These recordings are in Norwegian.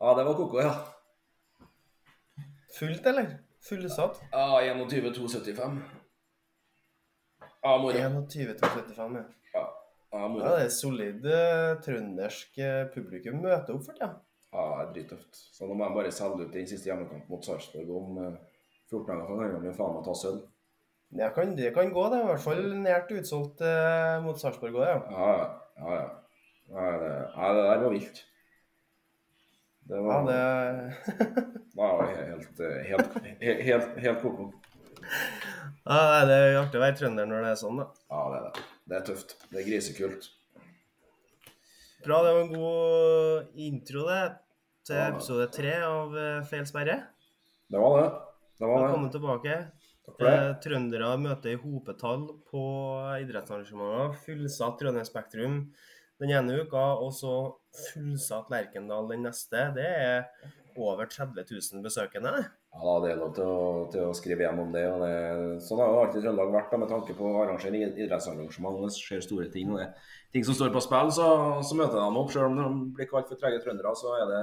Ja, det var koko, ja. Fullt, eller? Fullsatt? Ja, 21-275. Ja, moro. 21-75, ja. Ja, ja, moro. Ja, det er solid eh, trøndersk eh, publikum møter opp for tida. Ja, det er drittøft. Så nå må jeg bare selge ut den siste hjemmekampen mot Sarpsborg om eh, 14 dager. for gangen min faen meg ta sølv. Det kan, det kan gå, det. I hvert fall nært utsolgt eh, mot Sarpsborg òg, ja. Ja, ja. ja, ja. Det, det der var vilt. Det Ja, var, det det var helt, helt, helt, helt, koko. ja, Det er artig å være trønder når det er sånn, da. Ja, det er det. Det er tøft. Det er grisekult. Bra, det var en god intro, det. Til Ja. episode tre av eh, Feil sperre. Det var det. Det var det. Velkommen tilbake. Det. Eh, Trøndere møter i hopetall på idrettsarrangementer. Fullsatt Trondheim Spektrum den ene uka, og så fullsatt Lerkendal den neste. Det er over 30 000 besøkende. Ja, det er lov til å, til å skrive hjem om det. og det sånn har jo alltid Trøndelag vært da, med tanke på å arrangere id- idrettsarrangement. Det skjer store ting og det ting som står på spill, så, så møter de opp. Selv om de blir kalt for trege trøndere, så er det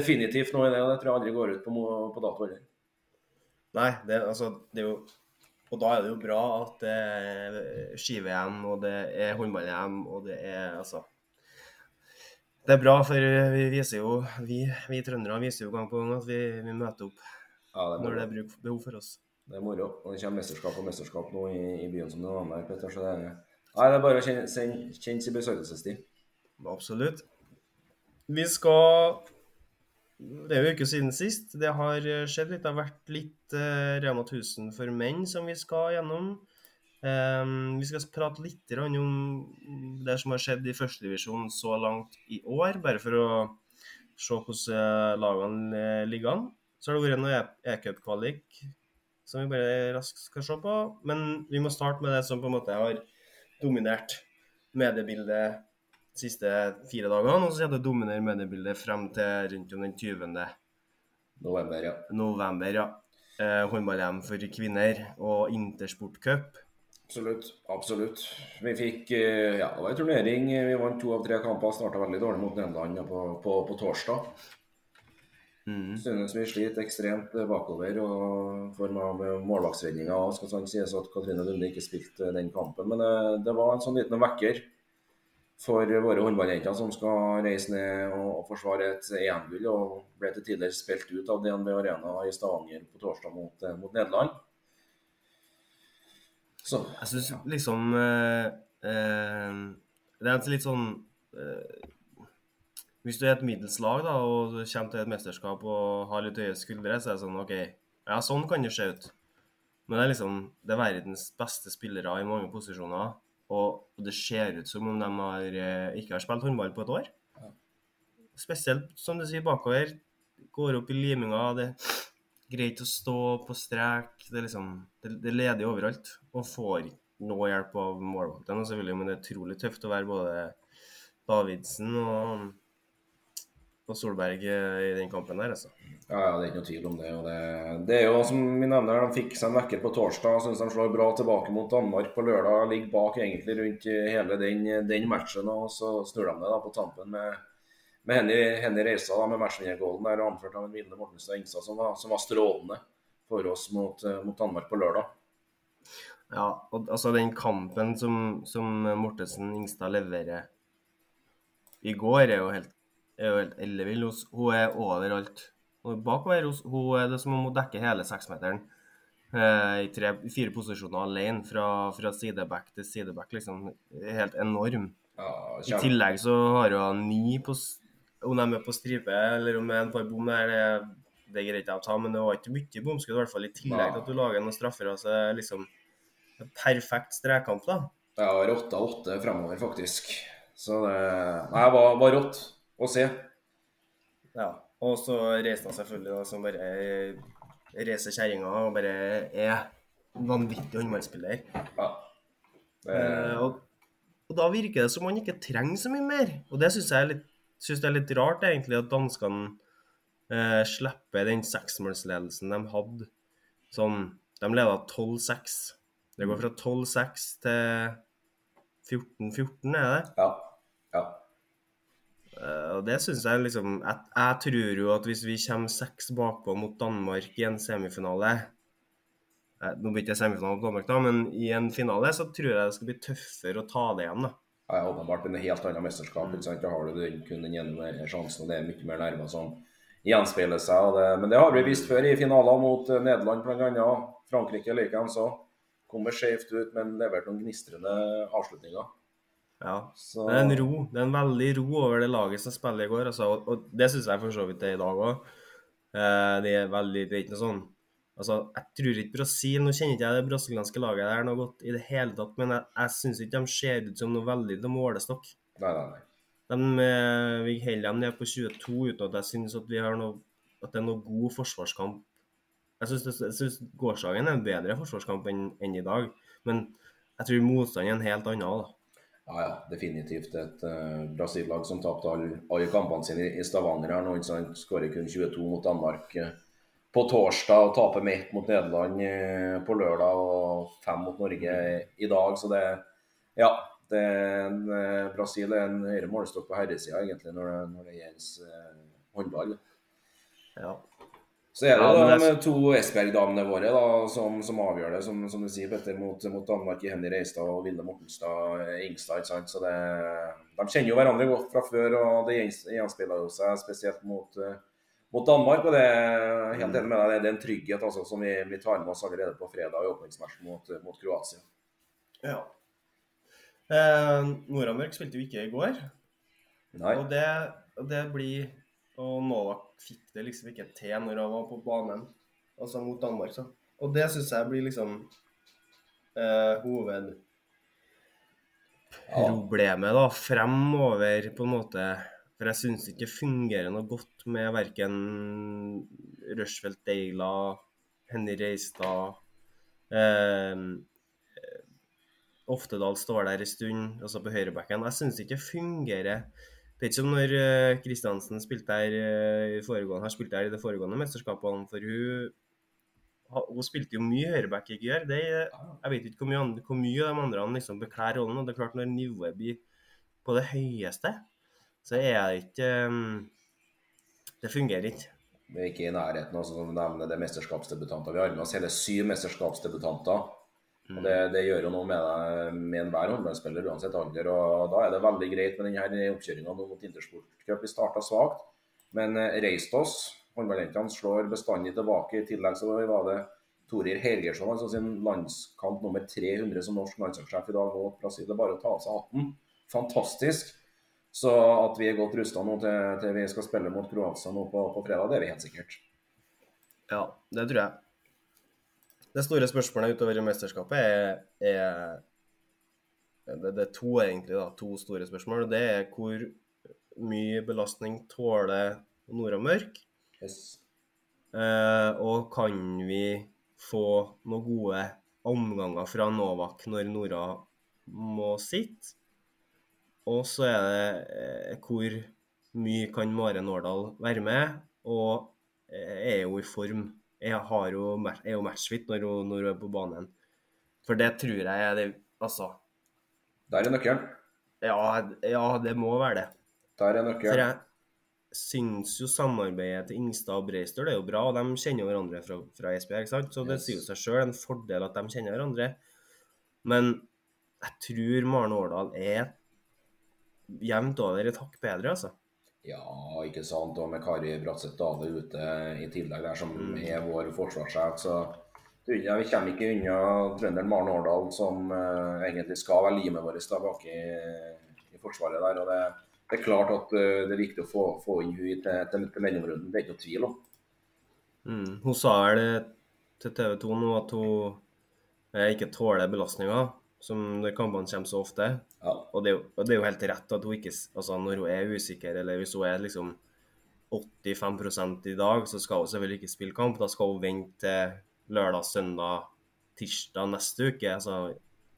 definitivt noe i det. og Det tror jeg aldri går ut på, på dato heller. Nei, det, altså, det er jo Og da er det jo bra at det er ski-VM, og det er håndball-EM, og det er altså Det er bra, for vi viser jo Vi, vi trøndere viser jo gang på gang at vi, vi møter opp Ja, det når det er bruk, behov for oss. Det er moro. Og det kommer mesterskap og mesterskap nå i, i byen som det var med. Petter, så det er, nei, det er bare å kjenne sin besøkelsestid. Absolutt. Vi skal Det er jo ikke siden sist. Det har skjedd litt. Det har vært litt eh, Rema 1000 for menn som vi skal gjennom. Um, vi skal prate litt om det som har skjedd i førstedivisjon så langt i år, bare for å se hvordan eh, lagene eh, ligger an. Så har det vært noe E- e-cup-kvalik som vi bare raskt skal se på. Men vi må starte med det som på en måte har dominert mediebildet de siste fire dagene. Og så er det å dominere mediebildet frem til rundt om den 20. November, ja. november. ja. Eh, Håndball-EM for kvinner og Intersport Cup. Absolutt. Absolutt. Vi fikk eh, ja, det var en turnering. Vi vant to av tre kamper. Starta veldig dårlig mot Nederland på, på, på torsdag. Mm. Synes vi sliter ekstremt bakover og form av målvaktsredninger. Skal sånn sies at Katrine Lunde ikke spilte den kampen, men eh, det var en sånn liten vekker for våre håndballjenter som skal reise ned og, forsvare et EM-gull. Og ble til tider spilt ut av DNB Arena i Stavanger på torsdag mot, eh, mot Nederland. Så Jeg syns liksom eh, eh, Det er litt sånn eh, Hvis du er et middels lag og kommer til et mesterskap og har litt høye skuldre, så er det sånn OK, ja, sånn kan det se ut. Men det er liksom det er verdens beste spillere i mange posisjoner, og det ser ut som om de har, eh, ikke har spilt håndball på et år. Spesielt, som du sier, bakover. Går opp i liminga. Det er greit å stå på strek. Det er liksom Det, det leder overalt. Og får noe hjelp av målvaktene, selvfølgelig, men det er utrolig tøft å være både Davidsen og, og Solberg eh, i den kampen der, altså. Ja, ja, det er ikke noe tvil om det. det, det er jo som vi nevner, De fikk seg en vekker på torsdag. Syns de slår bra tilbake mot Danmark på lørdag. Ligger bak egentlig rundt hele den, den matchen. og Så snur de det da på tampen med, med Henny, Henny Reisa da, med matchvinnergålen der, anført av Vilde Mortenstad Ingstad, som som var strålende for oss mot, eh, mot Danmark på lørdag. Ja, og altså den kampen som, som Mortensen Ingstad leverer i går, er jo helt, er jo helt ellevill. Hun- Hun er overalt. Og bakover hos, hun er det som om hun dekker hele seksmeteren. Eh, I tre, fire posisjoner alene, fra, fra sideback til sideback. liksom Helt enorm. Ja, I tillegg så har hun ni på Om de er på stripe eller om det er en par bom der, det, det greier ikke jeg å ta, men det var ikke mye bomskudd. I hvert fall i tillegg til at du lager noen straffer. Altså, liksom perfekt strekkamp, da. Ja, rotta åtte fremover, faktisk. Så det Nei, det var, var rått å se. Ja. Og så reiste han selvfølgelig, da, som bare reiser kjerringa og bare er vanvittig håndballspiller. Ja. Eh, og, og da virker det som man ikke trenger så mye mer. Og det syns jeg er litt, synes det er litt rart, egentlig, at danskene eh, slipper den seksmålsledelsen de hadde. Sånn De leda 12-6. Det går fra 12-6 til 14-14, er det? ja. ja. Uh, og det syns jeg liksom jeg, jeg, tror jo at hvis vi kommer seks bakpå mot Danmark i en semifinale uh, Nå blir det ikke semifinale mot Danmark, da, men i en finale så tror jeg det skal bli tøffere å ta det igjen. da. Ja, åpenbart en helt annet mesterskap. ikke sant? Da har du kun den ene sjansen, og det er mye mer nerver som gjenspeiler seg. Det, men det har vi vist før i finaler mot uh, Nederland bl.a. Frankrike likeens òg. Kommer skjevt ut, men leverte noen gnistrende avslutninger. Ja. Så... Det er en ro. Det er en veldig ro over det laget som spiller i går. Altså, og, og, det syns jeg for så vidt det er i dag òg. Eh, det er veldig Det er ikke noe sånn Altså, jeg tror ikke Brasil Nå kjenner ikke jeg det brasilianske laget der noe godt i det hele tatt, men jeg, jeg syns ikke de ser ut som noe veldig til målestokk. Nei, nei, nei. De, eh, vi holder dem ned på 22 uten at jeg syns at vi har noe at det er noe god forsvarskamp. Jeg syns gårsdagen er en bedre forsvarskamp enn, enn i dag, men jeg tror motstanden er en helt annen. da. Ja, ja, definitivt et uh, Brasil-lag som tapte alle, alle kampene sine i, Stavanger. her nå, Skårer kun 22 mot Danmark uh, på torsdag og taper med ett mot Nederland uh, på lørdag og fem mot Norge i dag. Så det Ja. Det er en, Brasil er en høyere målestokk på herresida egentlig når det, når det gjelder håndball. Ja. Så er det ja, de to Esberg-damene våre da, som, som, avgjør det, som, som, du sier, Petter, mot, mot Danmark i Henny Reistad og Vilde Mortenstad eh, Ingstad. ikke sant? Så det, De kjenner jo hverandre godt fra før, og det gjenspeiler jo seg spesielt mot, uh, mot Danmark. og det er helt enig med deg, det er en trygghet altså, som vi, vi, tar med oss allerede på fredag i åpningsmatchen mot, mot, Kroatia. Ja. Eh, Nord-Amerika spilte jo ikke i går. Nei. Og det, det blir og Novak fikk det liksom ikke til når han var på banen, altså mot Danmark. Så. Og det syns jeg blir liksom eh, hovedproblemet da, fremover, på en måte. For jeg syns ikke det fungerer noe godt med verken Rushfeldt Deila, Henny Reistad eh, Oftedal står der en stund, altså på høyrebacken. Jeg syns ikke det fungerer det er ikke som når Kristiansen uh, spilte her uh, i foregående, har spilt her i det foregående mesterskapene. For hun, hun spilte jo mye høyreback i GR. Det, jeg vet ikke hvor mye, andre, hvor mye de andre liksom bekler rollen. og det er klart Når nivået blir på det høyeste, så er det ikke um, Det fungerer ikke. Vi er ikke i nærheten av som nevner det mesterskapsdebutanter. Vi har med oss hele syv mesterskapsdebutanter. Og det, det, gjør jo noe med deg med enhver håndballspiller uansett alder. og Da er det veldig greit med denne oppkjøringa mot Intersport Cup. Vi starta svakt, men eh, reiste oss. Håndballjentene slår bestandig tilbake. I tillegg så var det Torir Helgersson, altså sin landskamp nummer 300 som norsk landslagssjef i dag mot Brasil. Det er bare å ta av seg hatten. Fantastisk. Så at vi er godt rusta nå til, til, vi skal spille mot Kroatia nå på, på fredag, det er vi helt sikkert. Ja, det tror jeg. Det store spørsmålet utover i mesterskapet er, er det, det, er to egentlig da, to store spørsmål. Det er hvor mye belastning tåler Nora Mørk? Yes. Eh, og kan vi få noen gode omganger fra Novak når Nora må sitte? Og så er det eh, hvor mye kan Mare Nårdal være med, og eh, er hun i form? Jeg jo, er jo matchfit når hun, når hun er på banen. For det tror jeg er det Altså. Der er nøkkelen. Ja, ja, det må være det. Der er nøkkelen. For jeg syns jo samarbeidet til Ingstad og Breistøl er jo bra, og de kjenner hverandre fra, fra Esbjerg, ikke sant? Så det yes. sier jo seg sjøl en fordel at de kjenner hverandre. Men jeg tror Maren Årdal er jevnt over et hakk bedre, altså. Ja, ikke sant. Og med Kari Bratseth Dale ute i tillegg, der som mm. er vår forsvarssjef, så ja, vi kommer ikke unna trønderen Maren Årdal, som uh, egentlig skal være limet vårt bak i, i, forsvaret der. og det, det, er klart at uh, det er viktig å få, få inn henne til, til, til mellomrunden, det er ikke noe tvil om. Mm. Hun sa vel til TV 2 nå at hun eh, ikke tåler belastninga som kampene kommer så ofte. Ja. Og, det, og, det, er jo helt rett at hun ikke altså Når hun er usikker, eller hvis hun er liksom 85 i dag, så skal hun selvfølgelig ikke spille kamp. Da skal hun vente til lørdag, søndag, tirsdag neste uke. Altså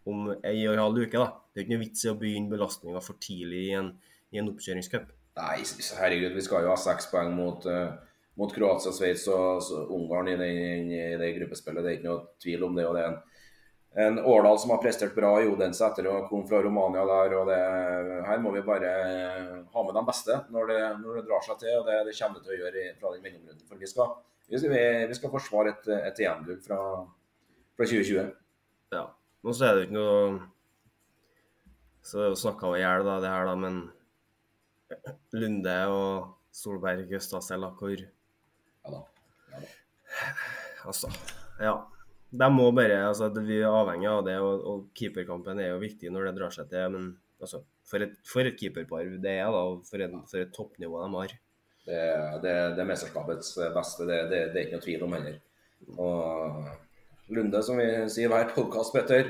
om ei og en halv uke, da. Det er ikke noe vits i å begynne belastninga for tidlig i en, i en oppkjøringscup. Nei, herregud, vi skal jo ha seks poeng mot, uh, mot Kroatia, Sveits og Ungarn i det, i det gruppespillet. Det er ikke noe tvil om det. og det er en en Årdal som har prestert bra i Odense etter å komme fra Romania der. og det, Her må vi bare ha med de beste når det, når det drar seg til. og Det, det kommer det til å gjøre fra den mellomrunden. For vi skal, vi skal, vi skal forsvare et, et EM-gull fra, fra 2020. Ja. Nå så er det jo ikke noe Så det er jo snakka i hjel, det her, da, men Lunde og Solberg, Østasel, hvor Ja da. Ja da. Altså, ja. De må bare, altså, Vi er avhengig av det, og, og keeperkampen er jo viktig når det drar seg til. Men altså, for et, for et keeperpar det er, da, og for, en, for et toppnivå de har. Det, det, det er mesterskapets beste, det, det, det er ikke noe tvil om heller. Og Lunde, som vi sier hver podkast, Petter,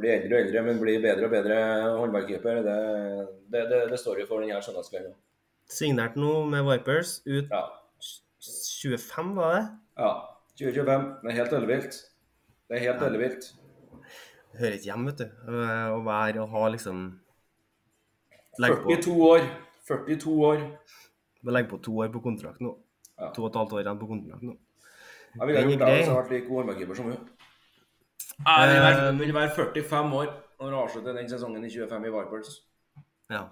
blir eldre og eldre, men blir bedre og bedre håndballkeeper. Det, det, det, det står jo for denne søndagskvelden. Signert nå med Vipers ut Ja. 25, var det? ja. 2025. Det er helt ellevilt. Det er helt ellevilt. Hører ikke hjem, vet du. Å være og ha liksom Legge på, 42 år. 42 år. legge på to år på kontrakt nå. Ja. To og et halvt år igjen på kontrakt nå. Jeg ville gjort det hvis jeg hadde vært like håndballkeeper som hun. Jeg vil være, vil være 45 år når jeg avslutter den sesongen i 25 i Vipers. Ja.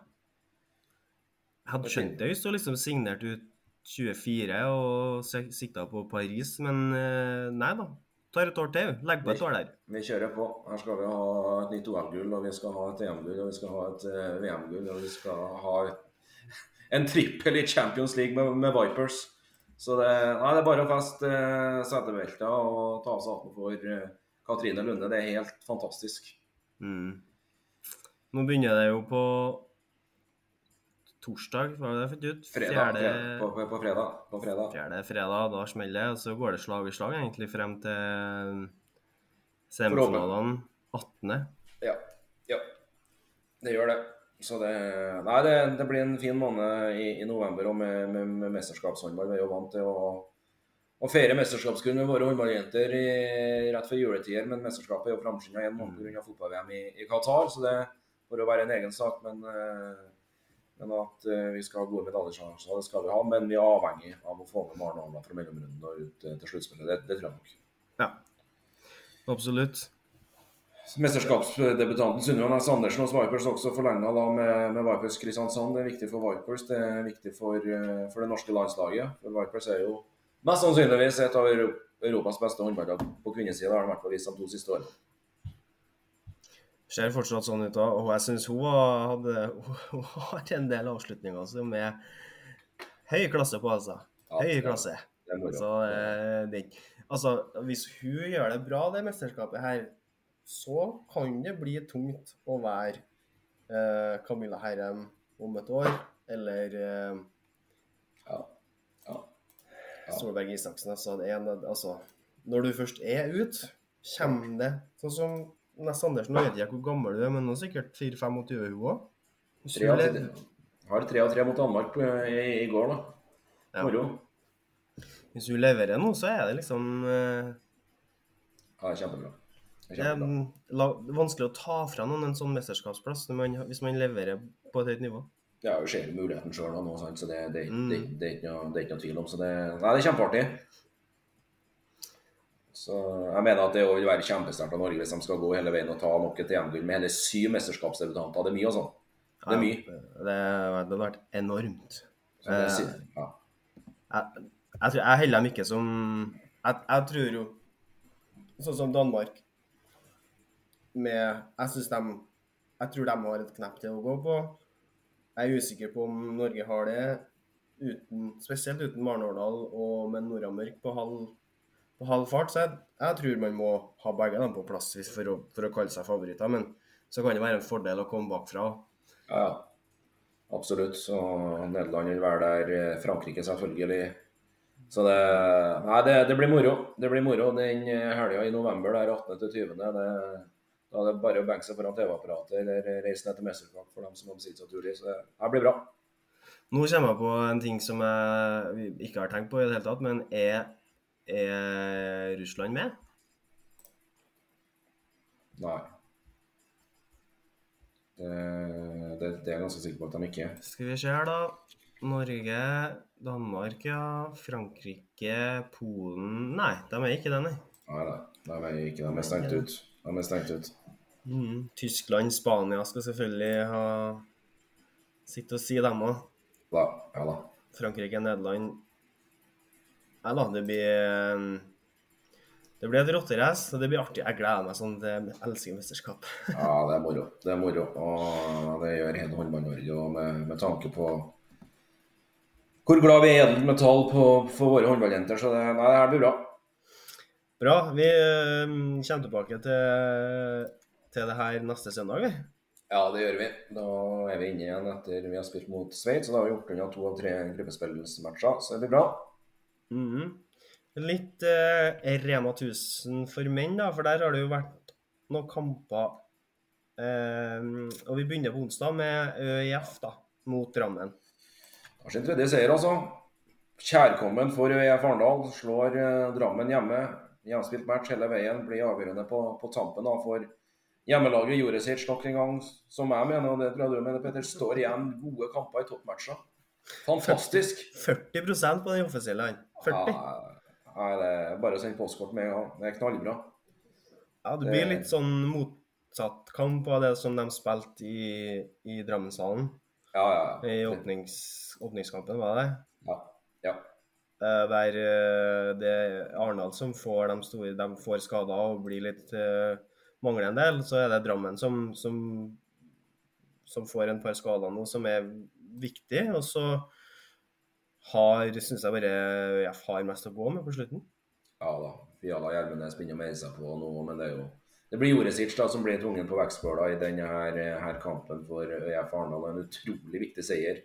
Jeg hadde skjønt det hvis du liksom signerte ut 24 og sik- sikta på Paris, men eh, nei da. Tar et år til. Legg på et år der. Vi kjører på. Her skal vi ha et nytt OL-gull, og vi skal ha et EM-gull, og vi skal ha et eh, VM-gull, og vi skal ha en trippel i Champions League med, med Vipers. Så det, nei, det er bare å feste eh, setebelta og ta av seg hatten for eh, Katrine Lunde. Det er helt fantastisk. Mm. Nå begynner det jo på torsdag, var det jeg fant ut? Fredag. Fjerde, På, på, på fredag. På fredag. fjerde fredag, da smeller det. Og så går det slag i slag egentlig frem til semifinalene 18. Ja. ja. Det gjør det. Så det Nei, det, det blir en fin måned i, i november og med, med, med mesterskapshåndball. Vi er jo vant til å, å feire mesterskapsgull med våre håndballjenter rett før juletider, men mesterskapet er jo framskynda en måned pga. fotball-VM i, i Qatar, så det får jo være en egen sak. Men, eh, men at eh, vi skal ha gode medaljesjanser, det skal vi ha. Men vi er avhengig av å få med Maren Arna fra mellomrunden og ut eh, til sluttspillet. Det, det tror jeg nok. Ja. Absolutt. Mesterskapsdebutanten Sunniva Næss Andersen hos Vipers også forlenga med, med Vipers Kristiansand. Det er viktig for Vipers, det er viktig for, eh, for det norske landslaget. For Vipers er jo mest sannsynligvis et av Europas beste håndballag på kvinnesida. Det har de i hvert fall vist de to siste årene. Ser fortsatt sånn ut. òg. Og jeg syns hun har- hadde hun har en del avslutninger som er høy klasse på, altså. Høy klasse. Så eh, det, altså, hvis hun gjør det bra, det mesterskapet her, så kan det bli tungt å være eh, Camilla Herrem om et år, eller eh, Ja. Ja. Ja. Solberg Isaksen. Altså, en, altså, når du først er ute, kommer det Sånn som Ness Andersen, nå vet jeg hvor gammel du er, men nå er sikkert 4-25 hun òg. Har tre av tre mot Danmark i, i går, da. Ja. Moro. Hvis hun leverer nå, så er det liksom uh, Ja, kjempebra. Det er Det er mm, vanskelig å ta fra noen en sånn mesterskapsplass man, hvis man leverer på et høyt nivå. Ja, vi ser muligheten sjøl nå, så det, det, Mm. det, er noe, det er ikke noe tvil om. Så det, nei, det er kjempeartig. Så jeg mener at det vil være kjempesterkt av Norge hvis de skal gå hele veien og ta nok et EM-gull med hele syv mesterskapsdebutanter. Det er mye, altså. Det er mye. Ja, det, det hadde vært enormt. Det, Eh, ja. Jeg, jeg, tror, jeg heller dem ikke som jeg, jeg tror jo Sånn som Danmark med Jeg syns de Jeg tror de har et knepp til å gå på. Jeg er usikker på om Norge har det, uten, spesielt uten Maren Årdal og med Nora Mørk på halv, på halv fart. Så jeg, jeg tror man må ha begge dem på plass for å, for å kalle seg favoritter. Men så kan det være en fordel å komme bakfra. ja, ja. Absolutt. Så Nederland vil være der. eh, Frankrike selvfølgelig. Så det Nei, det, det blir moro. Det blir moro den helga i november, der 18. til 20. Det, da er det bare å benke seg foran TV-apparatet eller reise ned til mesterskap for dem som har bestilt seg tur. Så det, det blir bra. Nå kommer jeg på en ting som jeg ikke har tenkt på i det hele tatt, men er, er Russland med? Nei. Det, det, det er jeg ganske sikker på at de ikke er. Skal vi se her, da. Norge, Danmark, ja. Frankrike, Polen Nei, de er ikke det, nei. Nei, nei. De er ikke de er stengt ut. De er stengt ut. Mm. Tyskland, Spania skal selvfølgelig ha sitt å si, dem òg. Ja da. Frankrike, Nederland Nei da, det blir eh, Det blir et rotterace, og det blir artig. Jeg gleder meg sånn jeg elsker mesterskap. Ja, det er moro. Det er moro. Og det gjør hele Håndball-Norge. Med, med tanke på hvor glad vi er i edelt metall på, for våre håndballjenter. Så det, nei, det her blir bra. Bra. Vi eh, kommer tilbake til, til det her neste søndag, vi. Ja, det gjør vi. Da er vi inne igjen etter vi har spilt mot Sveits. Og da har vi gjort unna to av tre gruppespillsmatcher, så det blir bra. Mhm. Litt eh, Rema 1000 for menn, da, for der har det jo vært noen kamper. Eh, og vi begynner på onsdag med ØIF da, mot Drammen. Kanskje en tredje seier, altså. Kjærkommen for ØIF Arendal. Slår eh, Drammen hjemme. Hjemspilt match hele veien. Blir avgjørende på, på tampen da, for hjemmelaget gjorde sitt nok en gang, som jeg mener, og det tror jeg du mener, Petter, står igjen gode kamper i toppmatcher. Fantastisk. 40% på den offisielle. Han. 40. Ja, det er bare å sende postkort med en gang. Det er knallbra. Ja, det blir litt sånn motsatt kamp av det som de spilte i, i Drammenshallen. Ja, ja, ja. I åpnings, åpningskampen, var det det? Ja. ja. Eh, Der eh, det er Arendal som får de store De får skader og blir litt eh, mangler en del. Så er det Drammen som, som, som får en par skader nå, som er viktig. Og så har, syns jeg bare jeg har mest å gå med på slutten. Ja da. Fiala Hjelmenes begynner å meie seg på nå, men det er jo Det blir Joresic som blir tvungen på vektskåla i denne her, her kampen for ØIF Arendal. En utrolig viktig seier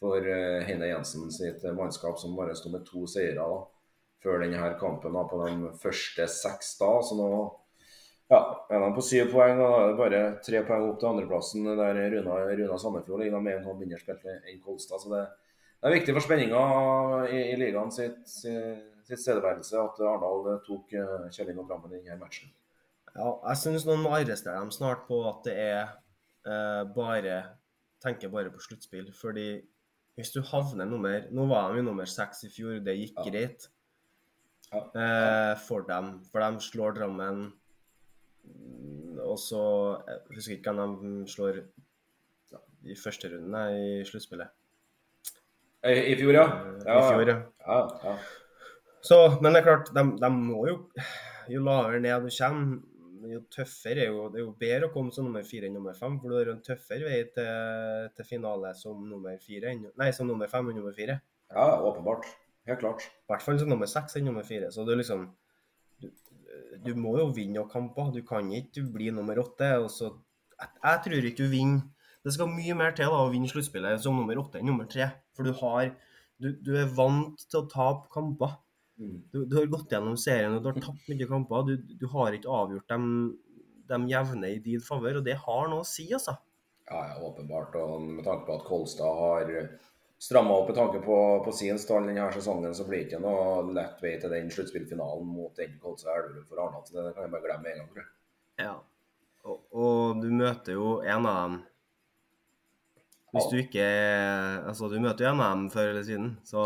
for uh, Heine Jensen sitt mannskap, som bare sto med to seire da, før denne her kampen da, på de første seks da. Så nå ja, er de på syv poeng. og da er det bare tre poeng opp til andreplassen, der Runa, Runa Sandefjord ligger med en hånd mindre spilt enn Kolstad. så det det er viktig for spenninga i, i ligaen sitt, sitt tilstedeværelse at Arendal tok uh, Kjelling og Drammen i denne matchen. Ja, jeg syns noen må arrestere dem snart på at det er eh, bare Tenker bare på sluttspill. Fordi hvis du havner nummer Nå var de jo nummer seks i fjor, det gikk Ja. greit Ja. eh, for dem. For de slår Drammen. Mm, Og så Jeg husker ikke hvem de slår i første runden nei, i sluttspillet. I, I fjor, ja. ja. I fjor, ja. ja, ja. Så, men det er klart, de, de må jo Jo lavere ned du kommer, jo tøffere er jo Det er jo bedre å komme som nummer fire enn nummer fem, for du har en tøffere vei til, til finale som nummer fire Nei, som nummer fem enn nummer fire. ja, åpenbart. Helt klart. I hvert fall som nummer seks enn nummer fire. Så du liksom du, du må jo vinne noen kamper. Du kan ikke bli nummer åtte. og så jeg, jeg tror ikke du vinner Det skal mye mer til da, å vinne sluttspillet som nummer åtte enn nummer tre. For du har du, du er vant til å tape kamper. Mm. Du, du har gått gjennom serien og du har tapt mye kamper. Du, du har ikke avgjort dem, dem jevne i din favør, og det har noe å si, altså. Ja, ja, åpenbart. Og med tanke på at Kolstad har stramma opp med tanke på, på sin stall denne sesongen, så blir det ikke noe lett vei til den sluttspillfinalen mot den Kolstad Elverum for Arendal. Det kan jeg bare glemme med en gang. tror jeg. Ja. Og, og du møter jo en av dem Hvis du ikke Altså, du møter jo NM før eller siden, så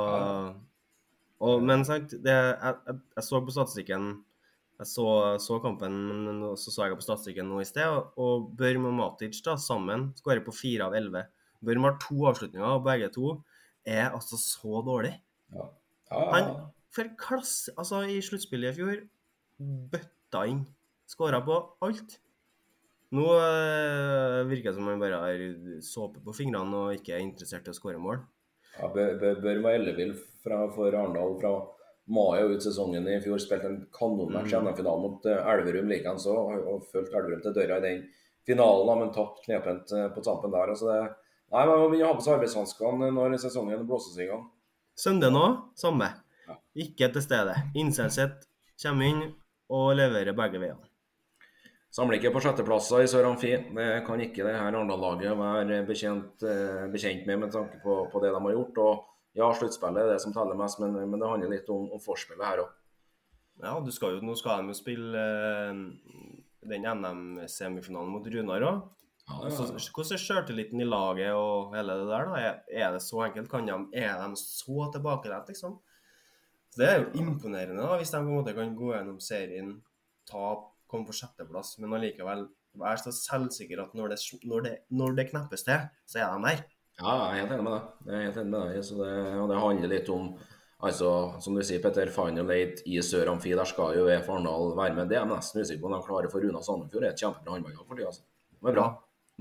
og, Men sant, det, jeg, jeg, jeg så på statistikken Jeg så, så kampen, men så så jeg på statistikken nå i sted, og, og Børm og Matic da, sammen skårer på fire av elleve. Børm har to avslutninger, og begge to er altså så dårlig. Ja. Ja, ja, Han for klasse Altså, i sluttspillet i fjor bøtta inn. Skåra på alt. Nå øh, virker det som han bare har såpe på fingrene og ikke er interessert i å skåre mål. Ja, bør, bør, være ellevill for Arendal fra mai og ut sesongen i fjor. Spilte en kanonmatch i Mm. NM-finalen mot eh, Elverum likeens og, og fulgt Elverum til døra i den finalen, men tapt knepent eh, på tampen der. Altså det, nei, Man må begynne å ha på seg arbeidshanskene når sesongen blåses i gang. Søndag nå, samme. Ja. Ikke til stede. Innsenseth kommer inn og leverer begge veiene. Samler ikke på sjetteplasser i Sør Amfi. Det kan ikke det her Arendal-laget være bekjent, eh, bekjent med med tanke på, på det de har gjort. Og ja, sluttspillet er det som teller mest, men, men det handler litt om, om forspillet her òg. Ja, du skal jo, nå skal de jo spille øh, den NM-semifinalen mot Runar òg. Altså, hvordan er sjøltilliten i laget og hele det der? da? Er, det så enkelt? Kan de, er de så tilbakelent, liksom? Det er jo imponerende da, hvis de på en måte kan gå gjennom serien, tape komme på sjetteplass, men allikevel er så selvsikker at når det, når, det, når det kneppes til, så er de der. Ja, jeg er helt enig med deg. Jeg er helt enig med deg. Så det, og det handler litt om altså, Som du sier, Petter, Final Eight i Sør Amfi, der skal jo EF Arendal være med. Det er jeg nesten usikker på om de klarer, for Runa Sandefjord Det er et kjempebra håndballag for tida. Altså. Det er bra.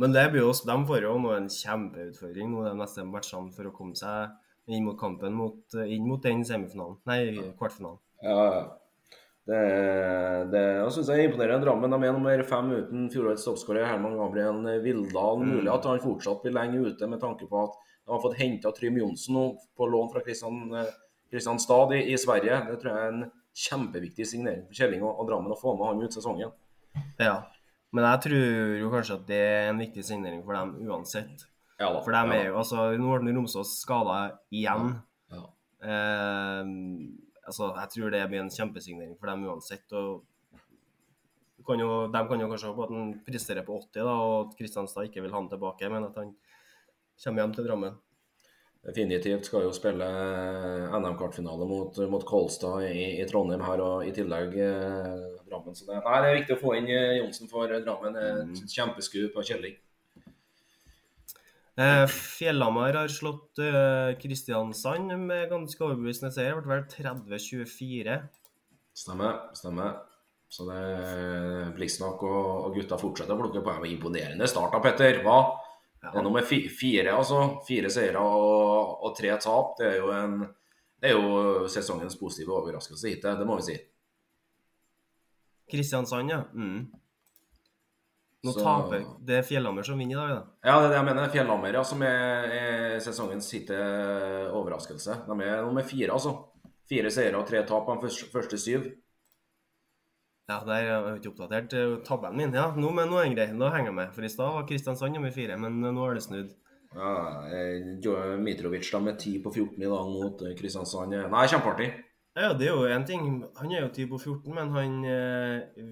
Men det blir jo også, de får jo nå en kjempeutfordring nå de neste matchene for å komme seg inn mot kampen mot, inn mot den semifinalen, nei, kvartfinalen. Ja, Ja, det, det jeg synes jeg er imponerende. Drammen de er nummer fem uten fjorårets toppskårer Herman Gabriel Vildal. Mm. Mulig at han fortsatt blir lenge ute med tanke på at de har fått henta Trym Johnsen på lån fra Kristian, Kristianstad i, i, Sverige. Det tror jeg er en kjempeviktig signering for Kjelling og, og Drammen å få med han ut sesongen. Ja, men jeg tror jo kanskje at det er en viktig signering for dem uansett. Ja, da, for dem ja. er jo altså Nå ble Romsås skada igjen. Ja. Eh, altså, jeg tror det blir en kjempesignering for dem uansett. og kan jo, De kan jo kanskje håpe at han presterer på 80, da, og at Kristianstad ikke vil ha han tilbake, men at han kommer hjem til Drammen. Definitivt skal jo spille NM-kvartfinale mot, mot Kolstad i, i, Trondheim her, og i tillegg eh, Drammen. Så det, nei, det er viktig å få inn eh, Johnsen for Drammen. Mm. Kjempeskup av Kjelling. Eh, Fjellhamar har slått eh, Kristiansand med ganske overbevisende seier. Det ble vel 30-24. Stemmer. stemmer. Så det Bliksnok og, og gutta fortsetter å plukke poeng. Imponerende start da, Petter. Hva? Ja. Det er nummer fire, altså. Fire seire og, og, tre tap. Det er jo en det er jo sesongens positive overraskelse hittil, det må vi si. Kristiansand, ja. Mm. Nå så... taper Det er Fjellhammer som vinner i dag, da. Ja, det er det jeg mener. Fjellhammer ja, som er, er sesongens siste overraskelse. De er nummer fire, altså. Fire seire og tre tap på de første, første syv. Ja, der er jeg ikke oppdatert. Tabellen min, ja. Nå, men nå er grei. Nå henger jeg med. For i stad var Kristiansand nummer fire, men nå er det snudd. Ja, Mitrovic da med 10 på 14 i dag mot Kristiansand. Nei, kjempeartig. Ja, det er jo én ting. Han er jo 10 på 14, men han eh,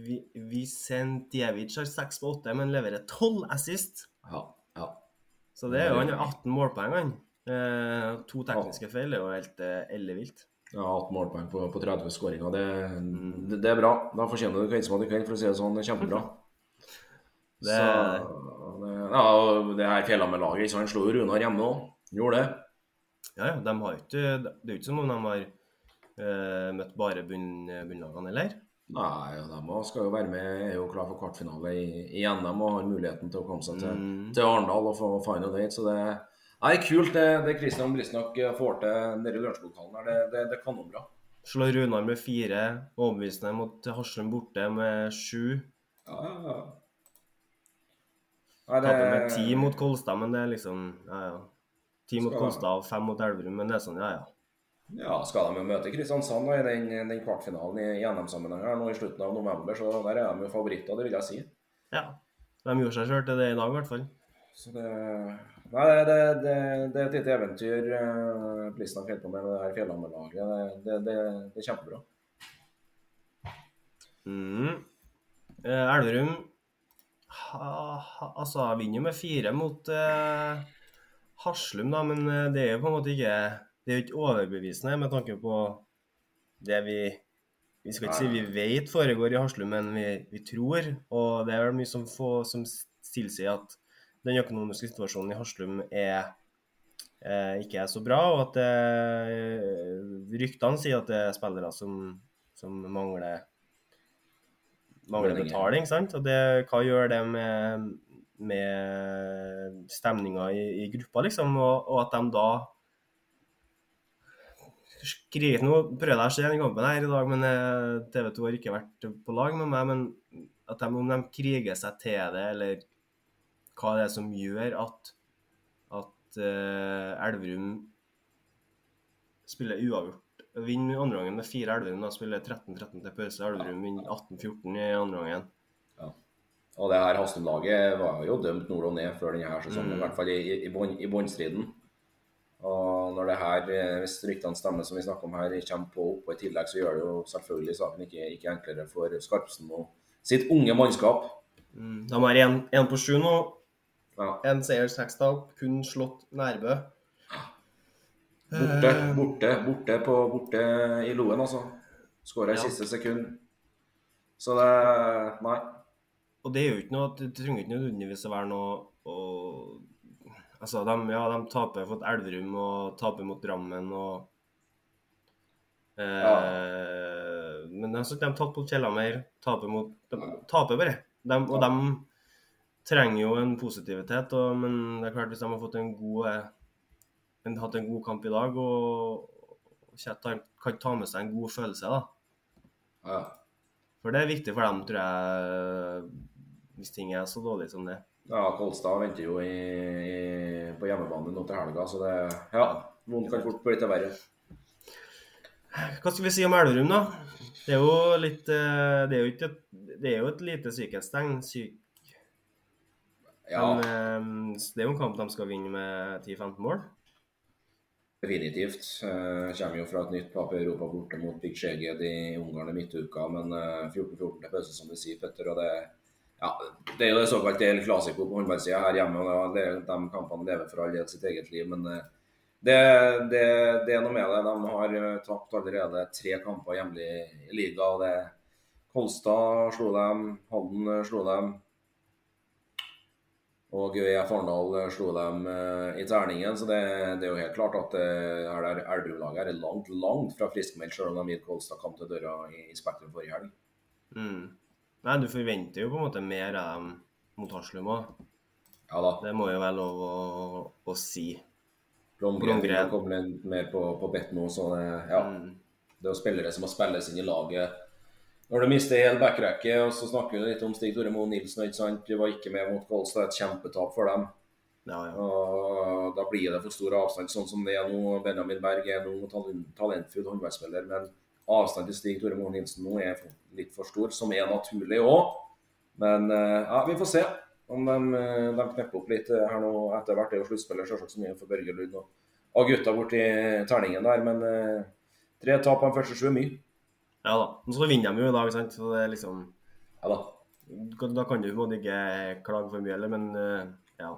Visentjevic har 6 på 8, men leverer 12 assist. Ja, ja. Så det er jo, han har 18 målpoeng, han. Eh, to tekniske feil er jo helt eh, ellevilt. Ja, 18 målpoeng på, på 30 skåringer. Det, det, det, er bra. Da fortjener du kveldsmat i kveld, for å si det sånn. Det kjempebra. Det... Så, det, ja, det her Fjellhammer-laget Han slo jo Runar hjemme òg. Gjorde det. Ja, ja. De har ikke, det er jo ikke som om de har uh, møtt bare bunn, bunnlagene, eller? Nei, ja, de skal jo være med. Er jo klar for kvartfinale i, i NM og har muligheten til å komme seg til, mm. til Arendal og få final date. Så det er kult det, det Christian Brisnak får til nede i lunsjlokalen her. Det, det, det er kanonbra. Slår Runar med fire, overbevisende mot Haslum borte med sju. Ja, ja, ja. Nei, det... Taper med ti mot Kolstad, men det er liksom Ja, ja. Ti mot Kolstad og fem mot Elverum, men det er sånn, ja, ja. Ja, skal de jo møte Kristiansand da, i den, den kvartfinalen i, NM-sammenheng her nå i slutten av november, så der er de jo favoritter, det vil jeg si. Ja. De gjorde seg sjøl til det i dag, i hvert fall. Så det Nei, det, det, det, er et lite eventyr uh, Plisnak holder på med med det her Fjellhammer-laget. Det, det, er kjempebra. Mm. Eh, Elverum altså, vinner med fire mot eh, Haslum, da, men eh, det er jo på en måte ikke Det er jo ikke overbevisende med tanke på det vi Vi skal ikke si vi vet foregår i Haslum, men vi, vi tror. Og det er vel mye som, få, som tilsier at den økonomiske situasjonen i Haslum er eh, ikke er så bra, og at eh, ryktene sier at det er spillere som, som mangler, mangler betaling. sant? Og det, hva gjør det med, med stemninga i, i, gruppa, liksom? Og, og, at de da skriver, noe, prøvde jeg å se den kampen her i dag, men eh, TV 2 har ikke vært på lag med meg. Men at de, om de kriger seg til det, eller hva det er som gjør at, at uh, Elverum spiller uavgjort. Vinner andre gangen med fire Elverum, da spiller 13-13 til pause. Elverum vinner 18-14 i andre gangen. Ja. Og det her Hastum-laget var jo dømt nord og ned før denne sesongen, mm. i hvert fall i, i, båndstriden. Når det her, eh, hvis ryktene stemmer som vi snakker om her, kommer på opp, og i tillegg så gjør det jo selvfølgelig saken ikke, ikke enklere for Skarpsen og sitt unge mannskap. Mm. De har én på sju nå, ja. En seier, seks tap. Kun slått Nærbø. Borte, eh. borte, borte, på, borte i Loen, altså. Skåra i ja. siste sekund. Så det Nei. Og det er jo ikke noe Det trenger ikke nødvendigvis å være noe Altså, de, ja, de taper mot Elverum og taper mot Drammen og eh, Men de, de tatt mot Kjellamer, taper mot De taper bare. De, og Ja. de trenger jo en positivitet, og, men det er klart hvis de har fått en god eh, en, hatt en god kamp i dag og, og kan kan ta med seg en god følelse, da. Ja. For det er viktig for dem, tror jeg, hvis ting er så dårlig som det. Ja Kolstad venter jo i, i, på hjemmebane nå til helga, så det Ja. Noen kan fort bli til verre. Hva skal vi si om Elverum, da? Det er jo litt eh, Det er jo, ikke et, det er jo et lite sykehetstegn. Syk, Ja, Men eh, det er jo en kamp de skal vinne med 10-15 mål. definitivt. Jeg kommer jo fra et nytt tap i Europa borte mot Big Sheged i Ungarn i midtuka, men eh, 14-14 til pause, som du sier, Petter. og det ja, Det er jo det såkalte El Clasico på håndballsida her hjemme. og det, De kampene lever for all del sitt eget liv. Men eh, det, det, det er noe med det. De har eh, tapt allerede tre kamper hjemlig i liga. og det Kolstad slo dem, Halden eh, slo dem. Og ØIF Arendal slo dem i terningen, så det, det er jo helt klart at det Elverum-laget er langt, langt fra friskmeldt, selv om de gikk Kolstad kamp til døra i, i Spektrum forrige helg. Mm. Nei, du forventer jo på en måte mer av dem mot Haslum òg. Ja da. Det må jo være lov å, å si. Blomgren kommer inn mer på, på bett nå, så det, ja. Mm. Det er jo spillere som må spilles inn i laget. Når du mister hel backrekke, og så snakker vi litt om Stig Tore Moe Nilsen, ikke sant? Du var ikke med mot Kolstad, et kjempetap for dem. Ja, ja. Og da blir det for stor avstand, sånn som det er nå. Benjamin Berg er nå talent, talentfull håndverksspiller, men avstanden til Stig Tore Moe Nilsen nå er litt for stor, som er naturlig òg. Men eh, ja, vi får se om de, eh, de knepper opp litt eh, her nå etter hvert. Det er jo sluttspiller selvsagt så mye for Børge Lund og, og gutta borti terningen der, men tre tap på de første sju er mye. ja da. Men så vinner de jo i dag, sant. Så det er liksom Ja da. Da kan du på en måte ikke klage for mye heller, men ja.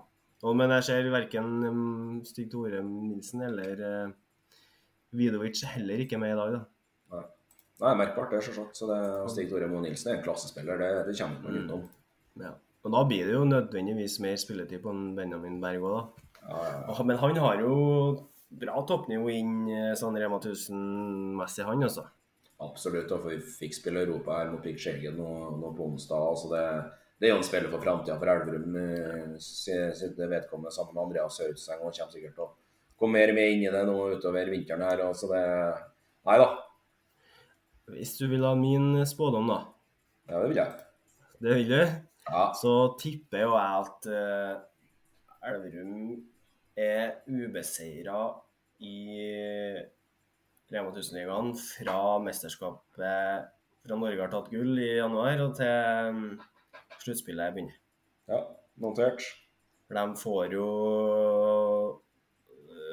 Men jeg ser verken Stig Tore Nilsen eller Vidovic heller ikke med i dag, da. Det er merkbart, det, selvsagt. Så det, Stig Tore Moe Nilsen er en klassespiller, det, det kommer ikke man utenom. Ja. Og da blir det jo nødvendigvis mer spilletid på en Benjamin Berg òg, da. Ja, ja, ja. Men han har jo bra toppnivå inn eh, sånn Rema 1000-messig, han altså. Absolutt. Og vi fikk spille Europa her mot Big Skjeggen nå, nå på onsdag. altså det, det er jo en spiller for framtida for Elverum. eh, sitt vedkommende sammen med Andreas Saudseng. Og kommer sikkert til å komme mer med inn i det nå utover vinteren her. altså det, Nei da. Hvis du vil ha min spådom, da, Ja, det vil jeg. det vil du, Ja. så tipper jo jeg at uh, Elverum er ubeseira i Rema 1000-ligaen fra mesterskapet fra Norge har tatt gull i januar og til um, sluttspillet begynner. ja. Notert. For de får jo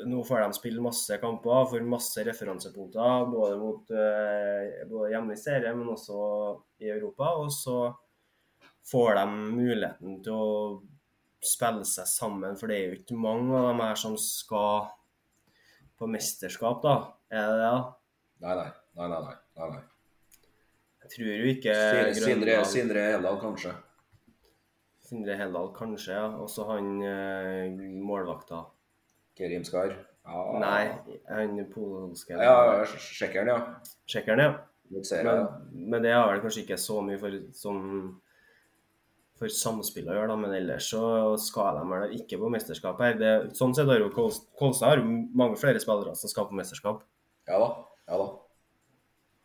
Nå får de spille masse kamper, får masse referansepunkter både mot eh, både hjemme i serie, men også i Europa. Og så får de muligheten til å spille seg sammen, for det er jo ikke mange av dem her som skal på mesterskap, da. Er det det? Nei, nei. Nei, nei, nei. nei, nei. Jeg tror jo ikke Sindre, Sindre, Sindre Heldal, kanskje. Sindre Heldal, kanskje, ja. Og så han eh, målvakta. Kerim Skar. Ja. Nei, han polske Ja, sjekkeren, ja. Sjekkeren, ja. Men, men det har vel kanskje ikke så mye for, som, for samspill å gjøre, da. Men ellers så skal de vel ikke på mesterskap her. Det, sånn sett har jo Kols- Kolstad har jo mange flere spillere som skal på mesterskap. Ja da. Ja da.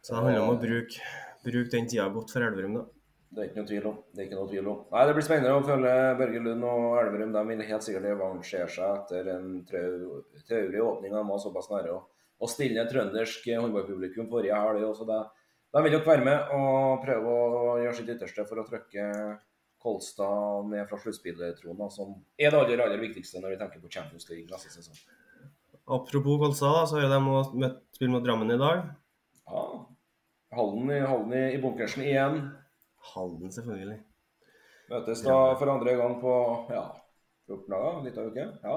Så det handler om å bruke, bruke den tida godt for Elverum, da. Det er ikke noe tvil om. Det er ikke noe tvil om. Nei, Det blir spennende å følge Børge Lund og Elverum. De vil helt sikkert revansjere seg etter en trau- traurig åpning. De var såpass nære å, å stille trøndersk håndballpublikum forrige helg. også. Det- De vil nok være med og prøve å gjøre sitt ytterste for å trykke Kolstad ned fra sluttspilltronen, som er det aller, aller viktigste når vi tenker på Champions League neste sesong. Apropos Kolstad, så har de møtt- spill mot Drammen i dag. Ja. Halden i, Halden i, i bunkersen igjen. Halden, selvfølgelig. Møtes da for andre gang på ja, 14 dager, litt av uke. Ja.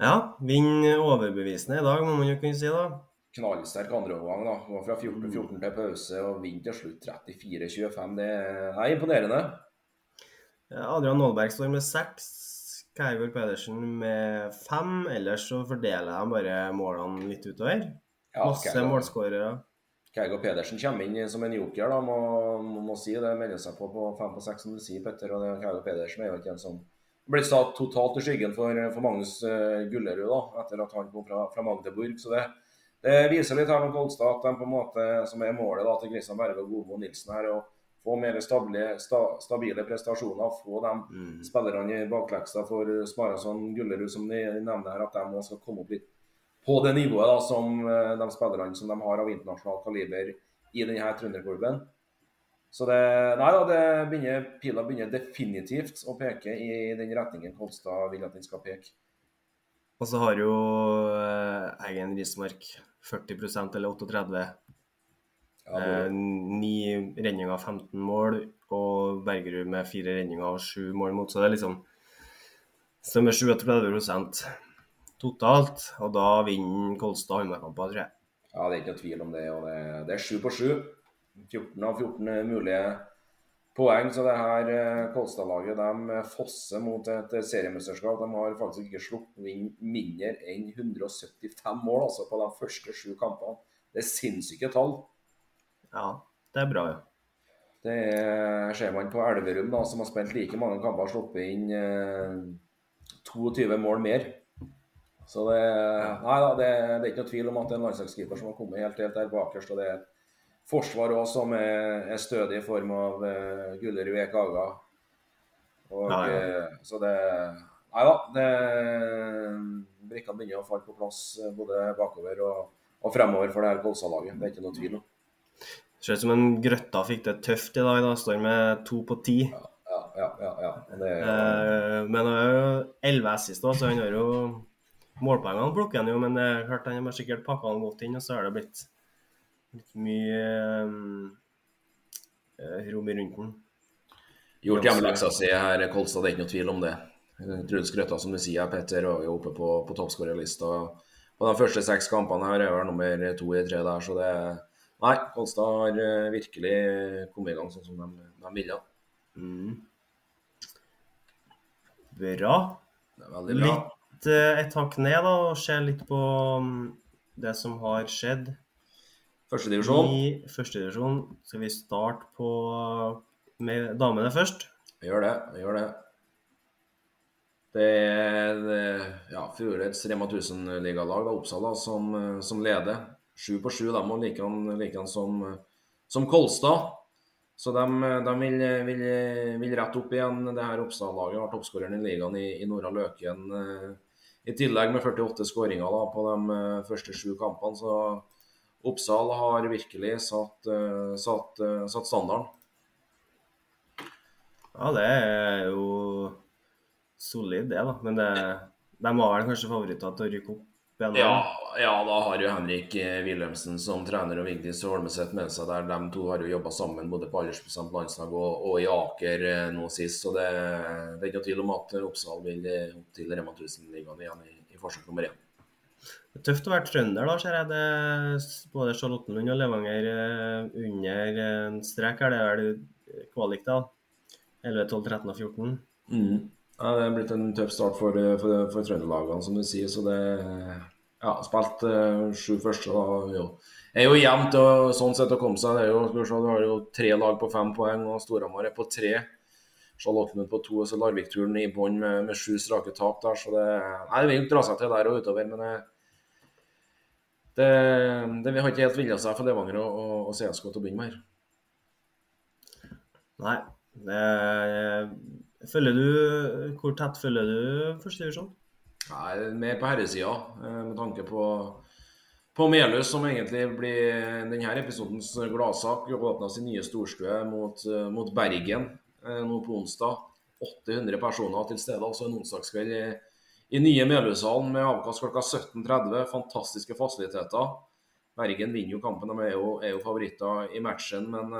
Ja, vinner overbevisende i dag, må man jo kunne si, da. knallsterk andreomgang. da. Går fra 14-14 til pause og vinner til slutt 34-25. Det er imponerende. Adrian Nålberg står med seks. Keivor Pedersen med fem. Ellers så fordeler jeg bare målene litt utover. Ja, Masse målskårere. Keigo Pedersen kommer inn som en joker, da, må, må, må si det. Melder seg på på fem på seks, som du sier, Petter. og det, Keigo Pedersen er jo ikke en som blir satt totalt i skyggen for, for Magnus uh, Gullerud da, etter at han kom fra, fra Magdeburg. Så det, det viser litt her med Kolstad at de på en måte, som er målet da, til Kristian Berge og Godmo Nilsen her, å få mer stabile, sta, stabile prestasjoner. Få de Mm. spillerne i bakleksa for Smarason Gullerud, som de nevner her, at de også skal komme opp litt på det nivået da, som eh, de spillerne som de har av internasjonalt kaliber i denne trønderklubben. Så det, nei da, det begynner, pila begynner definitivt å peke i den retningen Kolstad vil at den skal peke. Og så har jo eh, Eggen Rismark 40% eller 38 Ja, Eh, Ni redninger, 15 mål, og Bergerud med fire redninger og sju mål mot. Så det er liksom stemmer 37 totalt. Og da vinner Kolstad håndballkamper, tror jeg. ja, det er ikke noe tvil om det. og Det, det er sju på sju. 14 av 14 mulige poeng. Så det her eh, Kolstad-laget de fosser mot et seriemesterskap. De har faktisk ikke sluppet inn mindre enn 175 mål altså, på de første sju kampene. Det er sinnssyke tall. Ja, det er bra, ja. Det er, ser man på Elverum, da, som har spilt like mange kamper, og sluppet inn eh, 22 mål mer. Så det, nei, da, det, det er ikke noe tvil om at det er en landslagskeeper som har kommet helt, helt der bakerst. og det er forsvar også som er, er stødig i form av uh, Gullerud Ekaga. Og, nei, ja. eh, Så det Nei da. det Brikkene begynner å falle på plass eh, både bakover og, og fremover for det her Kolstad-laget. Det er ikke noe tvil om. Ser ut som en Grøtta fikk det tøft i dag. da, Står med to på ti. Ja, ja, ja. ja. Det, Eh, men han har jo 11 assist, så han har jo Målpoengene plukker han jo, men det er klart han har sikkert pakka han godt inn, og så har det blitt litt mye eh, rom i rundt den. Gjort hjemmeleksa si her, Kolstad. Det er ikke noe tvil om det. Truls Grøtta, som du sier, Petter, er jo oppe på, på toppskårerlista. Og de første seks kampene her er vel nummer to i tre der, så det Nei, Kolstad har eh, virkelig kommet i gang sånn som de, de ville. Mm. Bra. Det veldig bra. Litt eh, et hakk ned, da, og se litt på mm, det som har skjedd Førstedivisjon. i førstedivisjon. Skal vi starte på med damene først? Vi gjør det. Vi gjør det. Det er ja, fjorårets Rema 1000-ligalag, da, Oppsala, som, eh, som leder. Sju på sju, de og likedan like som, som Kolstad. Så de, de vil, vil, vil rette opp igjen det her Oppsal-laget. Har toppskåreren i ligaen i, i Nora Løken. I tillegg med 48 skåringer på de eh, første sju kampene. Så Oppsal har virkelig satt, eh, satt, eh, satt standarden. Ja, det er jo solid, det, da. Men det, de var vel kanskje favoritter til å rykke opp? Ja, ja, da har jo Henrik eh, Wilhelmsen som trener og Vigdis Holmeseth med seg der. De to har jo jobba sammen både på aldersbestemt landslag og, og i Aker eh, nå sist. Så det, det er ikke noe tvil om at Oppsal vil eh, opp til Rema 1000-ligaen igjen i, i forsøk nummer én. Det er tøft å være trønder, da, ser jeg. Det både Charlottenlund og Levanger under strek. Er det vel kvalik, da? 11, 12, 13 og 14? Mm. Ja, det er blitt en tøff start for, eh, for, for trønderlagene, som du sier. Så det Ja, spilt uh, sju første, da. Jo. Er jo jevnt og sånn sett å komme seg. Det er jo, skal se, du har jo tre lag på fem poeng, og Storhamar er på tre. Charlottenlund på to, og så Larvik-turen i bånn med, med sju strake tap der. Så det Nei, det vil dra seg til der og utover, men det, det, det har ikke helt vilja seg for Levanger og, og, og CSK til å begynne med her. Nei. Det, følger du Hvor tett følger du førstedivisjon? Nei, mer på herresida, eh, med tanke på, på Melhus, som egentlig blir denne episodens gladsak. Åpna sin nye storstue mot, eh, mot Bergen eh, nå på onsdag. 800 personer til stede, altså en onsdagskveld i, i nye Melhushallen med avkast klokka 17.30. Fantastiske fasiliteter. Bergen vinner jo kampen, de er jo, er jo favoritter i matchen, men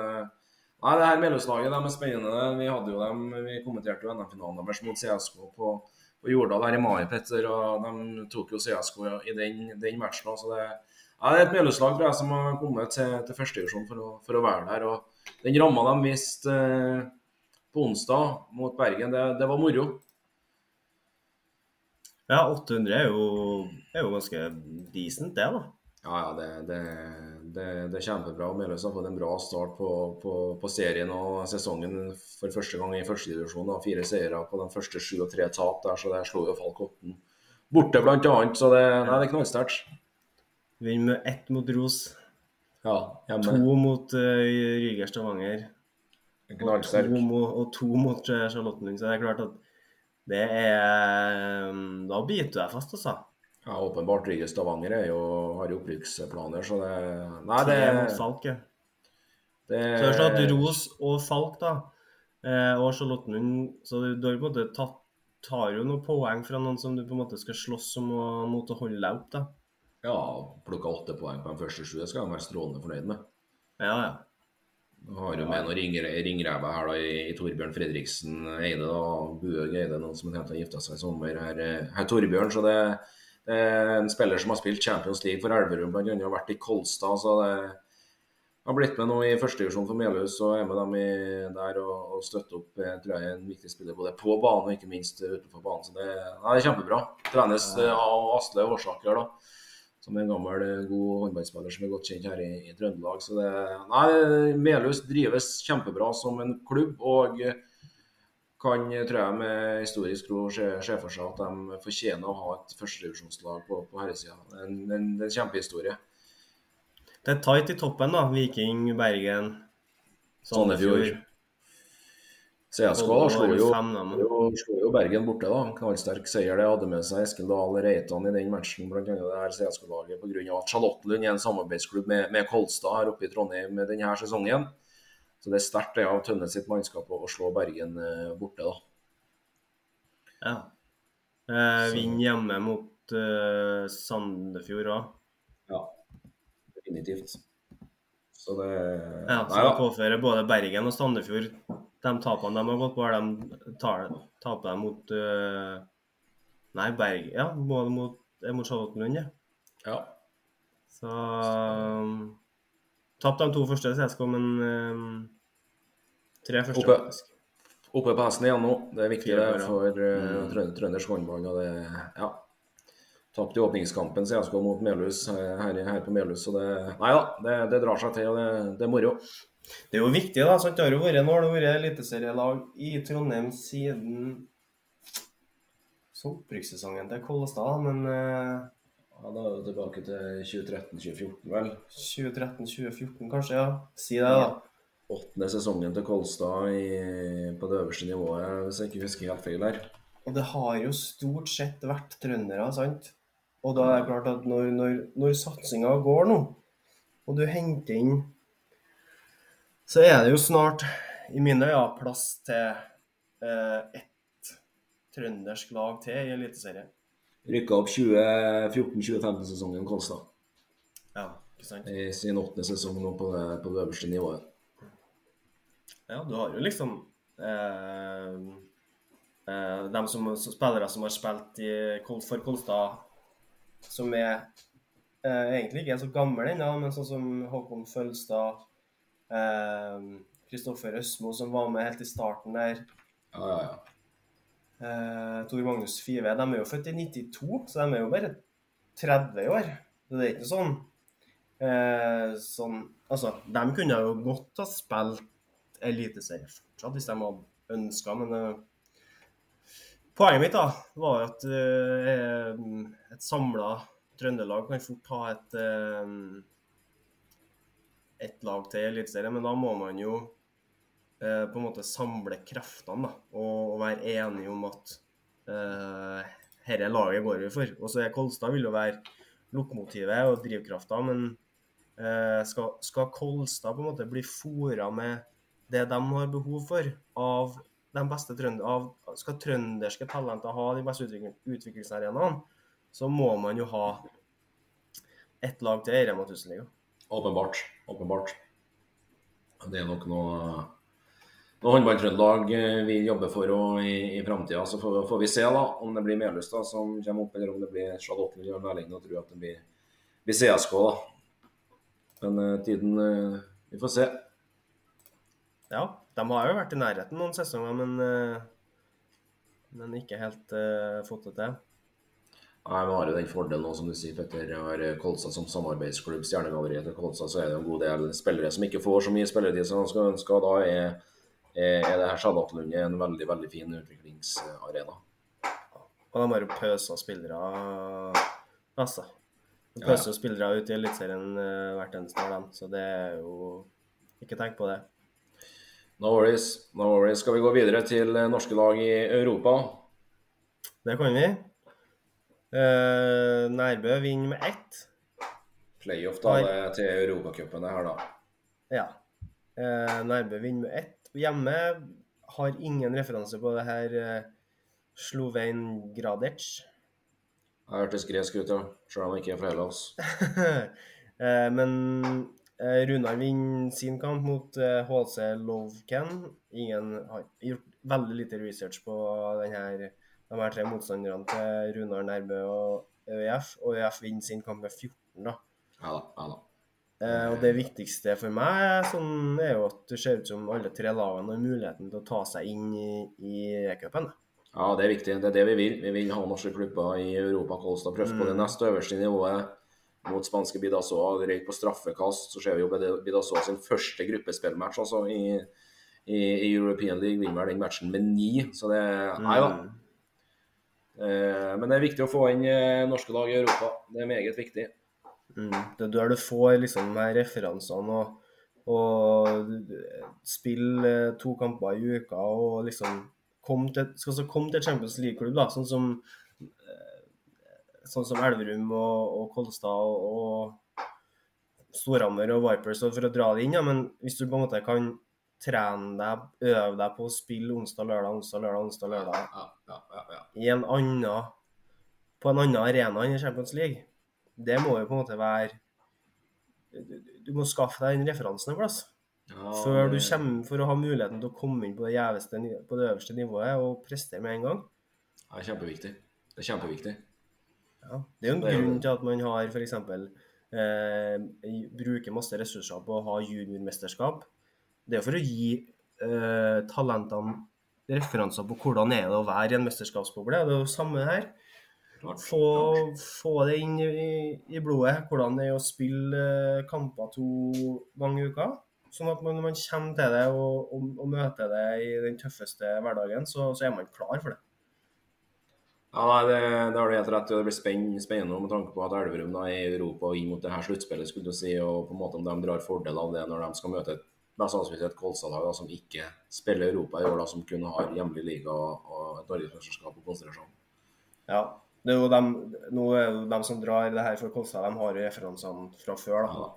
Nei, det her Melhuslaget de er spennende. Vi hadde jo dem, vi kommenterte jo NM-finalen deres mot CSK på, på Jordal her i mai, Petter. Og de tok jo CSK i den, den matchen. Så det, Ja, det er et Melhus-lag tror jeg, som har kommet til, til førstedivisjon for, å- for å være der. og Den ramma de viste eh, på onsdag mot Bergen, det, det var moro. Ja, 800 er jo, er jo ganske decent, det, da. Ja, ja, det, det, det, det er kjempebra. Meløs har fått en bra start på, på, på serien og sesongen for første gang i førstedivisjon. Fire seire på de første sju og tre tap der, så det slo jo Falk Otten borte, annet. Så det, nei, det er knallsterkt. Vinner med ett mot Ros, Ja, to mot uh, Ryger Stavanger og to, og to mot eh, Charlottenlund. Så det er klart at det er mm, Da biter du deg fast, altså. Ja, åpenbart. Rygge Stavanger er jo, har jo opprykksplaner, så det Nei, det, Falk, ja. det Så det er sånn at Ros og Falk da, eh, og Charlottenlund Så du, har på en måte tatt, tar jo noen poeng fra noen som du på en måte skal slåss om å, mot å holde deg opp. da. Ja, plukka åtte poeng på de første sju. Det skal han være strålende fornøyd med. Ja, ja. Du har jo med noen ringre- ringrever her da, i, Torbjørn Fredriksen Eide. da, Buøg Eide, noen som heter gifta seg i sommer. Her, eh, her Torbjørn, så det, en spiller som har spilt Champions League for Elverum, bl.a. har vært i Kolstad. så det har blitt med nå i førstedivisjon for Melhus og er med dem i, der og, og støtter opp. Jeg tror jeg er en viktig spiller både på banen og ikke minst utenfor banen. så Det, nei, det er kjempebra. Trenes eh, av Asle Årsaker, da som en gammel, eh, god håndballspiller som er godt kjent her i, i Trøndelag. Så det, nei, Melhus drives kjempebra som en klubb, og kan, tror jeg, med historisk ro se, se for seg at de fortjener å ha et førstedivisjonslag på, på herresida. Er en, en, en kjempehistorie. Det er tight i toppen, da. Viking, Bergen, Sandefjord. CSK da, Og- slo jo, slo jo Bergen borte. da, Knallsterk seier. Det hadde med seg Eskil Dahl Reitan i den matchen, annet det her CSK-laget, pga. at Charlottenlund er en samarbeidsklubb med, med Kolstad her oppe i Trondheim denne sesongen. Så det er sterkt det av Tønne sitt mannskap å slå Bergen eh, borte, da. Ja. Eh, Vinne hjemme mot eh, Sandefjord òg. Ja, definitivt. Så det Ja, så Nei det påfører både Bergen og Sandefjord de tapene de har gått på, har de tar, taper de mot uh, Nei, Bergen Ja, både mot, eh, mot Charlottenlund, ja. Ja. Så um, Tapte de to første CSK, men um, tre første, Oppe. faktisk. Oppe på hesten igjen nå. Det er viktig ja. for uh, Mm. trøn trøndersk håndball. og det, ja. Tapte i åpningskampen CSK mot Melhus eh, her, her på Melhus. Så det, nei da, det, det drar seg til, og det, det er moro. Det er jo viktig, da. sant? Det har jo vært, nå har det vært eliteserielag i Trondheim siden så opprykkssesongen til Kollestad, men eh, Ja, Da er det tilbake til 2013-2014, vel. 2013-2014 kanskje, ja. Si det, da. Åttende sesongen til Kolstad i, på det øverste nivået, hvis jeg ikke husker helt feil her. Og det har jo stort sett vært trøndere, sant? Og da er det klart at når, når, når satsinga går nå, og du henter inn Så er det jo snart, i mine øyne, plass til eh, ett trøndersk lag til i Eliteserien. Rykka opp 2014-2015-sesongen Kolstad. Ja, ikke sant? I sin åttende sesong nå på det, på det øverste nivået. Ja, du har jo liksom eh, eh, de som, spillere som har spilt i, for Kolstad, som er eh, egentlig ikke er så gamle ennå, men sånn som Håkon Følstad, Kristoffer Østmo, som var med helt i starten der, Ja, ja, ja. Eh, Tor Magnus Five, de er jo født i 92, så de er jo bare 30 år. Så det er ikke sånn, eh, sånn Altså, de kunne jo godt ha spilt eliteserie fortsatt hvis de hadde ønska, men eh, poenget mitt da var at eh, et samla Trøndelag kan fort ha et eh, et lag til i Eliteserien, men da må man jo eh, på en måte samle kreftene da, og, være enige om at eh, herre laget går vi for. Og så er Kolstad vil jo være lokomotivet og drivkrafta, men eh, skal, skal Kolstad på en måte bli fora med det de har behov for av de beste trønder, av, Skal trønderske talenter ha de beste utvikling, utviklingsarenaene, så må man jo ha ett lag til i Rema 1000-ligaen. Åpenbart. Åpenbart. Det er nok noe noe håndballtrøndelag eh, vi jobber for og i, i framtida. Så får, får vi se da om det blir Melhus da, som kommer opp, eller om det blir Charlotte eller gjør Erling. Og tror at det blir blir CSK, da. Men uh, tiden uh, Vi får se. Ja, de har jo vært i nærheten noen sesonger, men, men ikke helt fått det til. Nei, Vi har jo den fordelen nå, som du sier, Petter. Jeg har Kolstad som samarbeidsklubb. Stjernegalleriet til Kolstad så er det en god del spillere som ikke får så mye spilletid som de skal ønske. Da er, er det her Sabbatlundet en veldig veldig fin utviklingsarena. Og de har jo pøsa spillere, altså. De pøser ja. spillere ut i Eliteserien uh, hvert eneste år. Så det er jo Ikke tenk på det. No worries. No worries. Skal vi gå videre til norske lag i Europa? Det kan vi. Uh, Nærbø vinner med ett. Playoff da, har... til Europacupen her, da. Ja. Uh, Nærbø vinner med ett. Hjemme har ingen referanse på det her uh, Sloven Gradec. Jeg hørtes gresk ut, ja. Selv om jeg ikke er fra Hellas. Eh, men eh, Runar vinner sin kamp mot HC eh, Lovken. Ingen har gjort veldig lite research på denne, de her tre motstanderne til Runar Nærbø og ØIF. Og ØIF vinner sin kamp med 14, da. Ja da, ja da. Eh, og Det viktigste for meg sånn, er jo at det ser ut som alle tre lagene har muligheten til å ta seg inn i, i e-cupen. Ja, det er viktig. Det er det vi vil. Vi vil ha norske klubber i Europa. Kolstad prøve på det neste øverste nivået mot spanske Bidasoa. Røyk på straffekast. Så ser vi jo Bidasoa sin første gruppespillmatch altså, i, i, i, European League. Vinner den matchen med ni. Så det Nei da. Mm. Eh, men det er viktig å få inn eh, norske lag i Europa. Det er meget viktig. Mm. Det er der du får liksom referansene og, og spille to kamper i uka og liksom kom til, skal komme til Champions League-klubb, da, sånn som, eh, sånn som Elverum og, og Kolstad og, og Storhamar og Vipers, for å dra det inn. Ja, men hvis du på en måte kan trene deg, øve deg på å spille onsdag, lørdag, onsdag, lørdag, onsdag, lørdag ja, ja, ja, i en annen, på en annen arena enn i Champions League, det må jo på en måte være Du må skaffe deg den referansen en plass. Ja, før du kommer for å ha muligheten til å komme inn på det, jæveste, på det øverste nivået og prestere med en gang. Det er kjempeviktig. Det er kjempeviktig. Ja, det er jo en det grunn til at man har f.eks. Eh, bruker masse ressurser på å ha juniormesterskap. Det er for å gi eh, talentene referanser på hvordan er det å være i en mesterskapsboble. Det er jo samme her. Få, få, det inn i, i, blodet. Hvordan det er å spille eh, kamper to ganger i uka. Sånn at når man kommer til det og, og, og møter det i den tøffeste hverdagen, så, så, er man klar for det. Ja, nei, det, det har du helt rett i. Det blir spennende, med tanke på at Elverum er i Europa og inn mot det her sluttspillet, skulle du si, og på en måte om de drar fordel av det når de skal møte et mest et Kolstad-lag som ikke spiller Europa i år, da, som kun har hjemlig liga og et norgesmesterskap og konsentrasjon. Ja, det er jo dem, nå er det dem som drar det her for Kolstad, de har referansene fra før. da.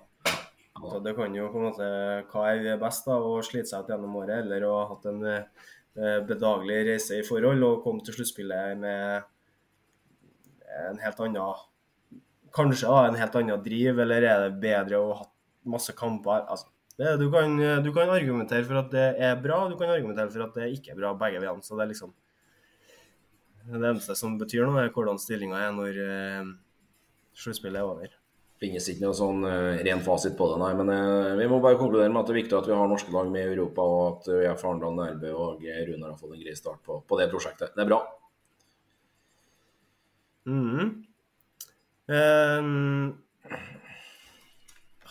Så det kan jo på en måte Hva er best, da? Å slite seg ut gjennom året eller å ha hatt en eh, bedagelig reise i forhold og komme til sluttspillet med en helt annen Kanskje da, en helt annen driv, eller er det bedre å ha masse kamper? Altså, det, du, kan, du, kan, argumentere for at det er bra, du kan argumentere for at det ikke er bra begge veiene. Så det er liksom Det eneste som betyr noe, er hvordan stillinga er når eh, sluttspillet er over finnes ikke noe sånn uh, ren fasit på det, nei. Men uh, vi må bare konkludere med at det er viktig at vi har norske lag med i Europa, og at vi er Arendal, Nærbø og Runar har fått en grei start på, på, det prosjektet. Det er bra. Mm. Um,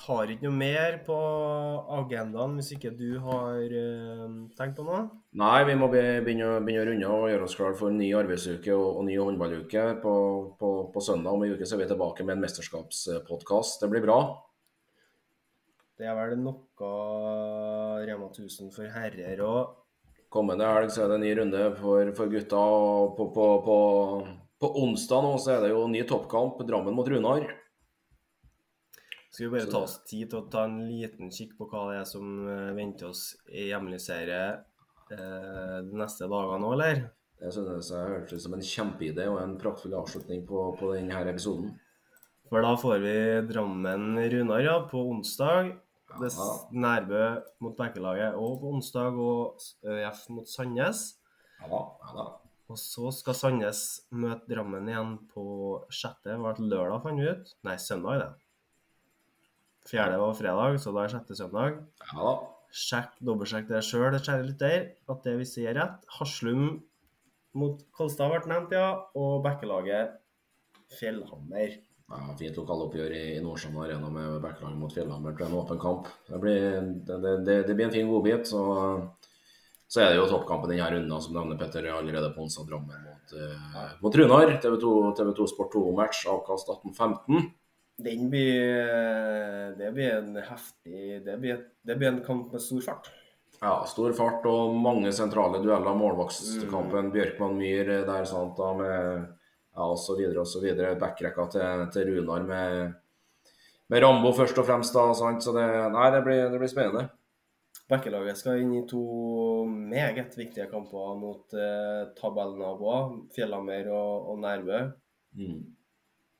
har ikke noe mer på agendaen hvis ikke du har uh, tenkt på noe? Nei, vi må begynne, begynne å runde og gjøre oss klar for en ny arbeidsuke og, og ny håndballuke. På, på, på, søndag om en uke så er vi tilbake med en mesterskapspodkast. Det blir bra. Det er vel noe Rema 1000 for herrer òg. Kommende helg så er det en ny runde for, for gutta. og på, på, på onsdag nå så er det jo ny toppkamp, Drammen mot Runar. Skal vi bare ta oss tid til å ta en liten kikk på hva det er som eh, venter oss i hjemlig serie eh, de neste dagene nå, eller? Jeg synes det hørtes som en kjempeidé og en praktfull avslutning på, på denne episoden. For da får vi Drammen-Runar ja, på onsdag. Ja. Nærbø mot Bekkelaget òg på onsdag, og ØIF mot Sandnes. Ja ja da. Og så skal Sandnes møte Drammen igjen på sjette. Det lørdag, fant vi ut. Nei, søndag, det. Fjerde var fredag, så da er sjette søndag. Ja da. Sjekk, Dobbeltsjekk det sjøl, kjære lytter, at det vi sier er rett. Haslum mot Kolstad ble nevnt, ja. Og Bekkelaget Fjellhammer. Ja, fint lokaloppgjør i, i Nordsjøen Arena med Bekkelaget mot Fjellhammer. Er en åpen kamp. Det blir, det, det, det blir en fin godbit. Så, så er det jo toppkampen denne runden, som nevner Petter, allerede på onsdag Drammen mot, uh, mot Runar. TV 2, TV 2 Sport 2-match, avkast 18-15. Den blir Det blir en heftig Det blir, det blir en kamp med stor fart. Ja, stor fart og mange sentrale dueller. Målvaktskampen, mm. Bjørkman-Myhr der, sant, da, med ja, osv. osv. Backrekka til, til Runar med, med, Rambo først og fremst. da, sant, så det, nei, det blir, det blir spennende. Bekkelaget skal inn i to meget viktige kamper mot eh, tabellnaboer, Fjellhammer og, og Nærbø. Mm.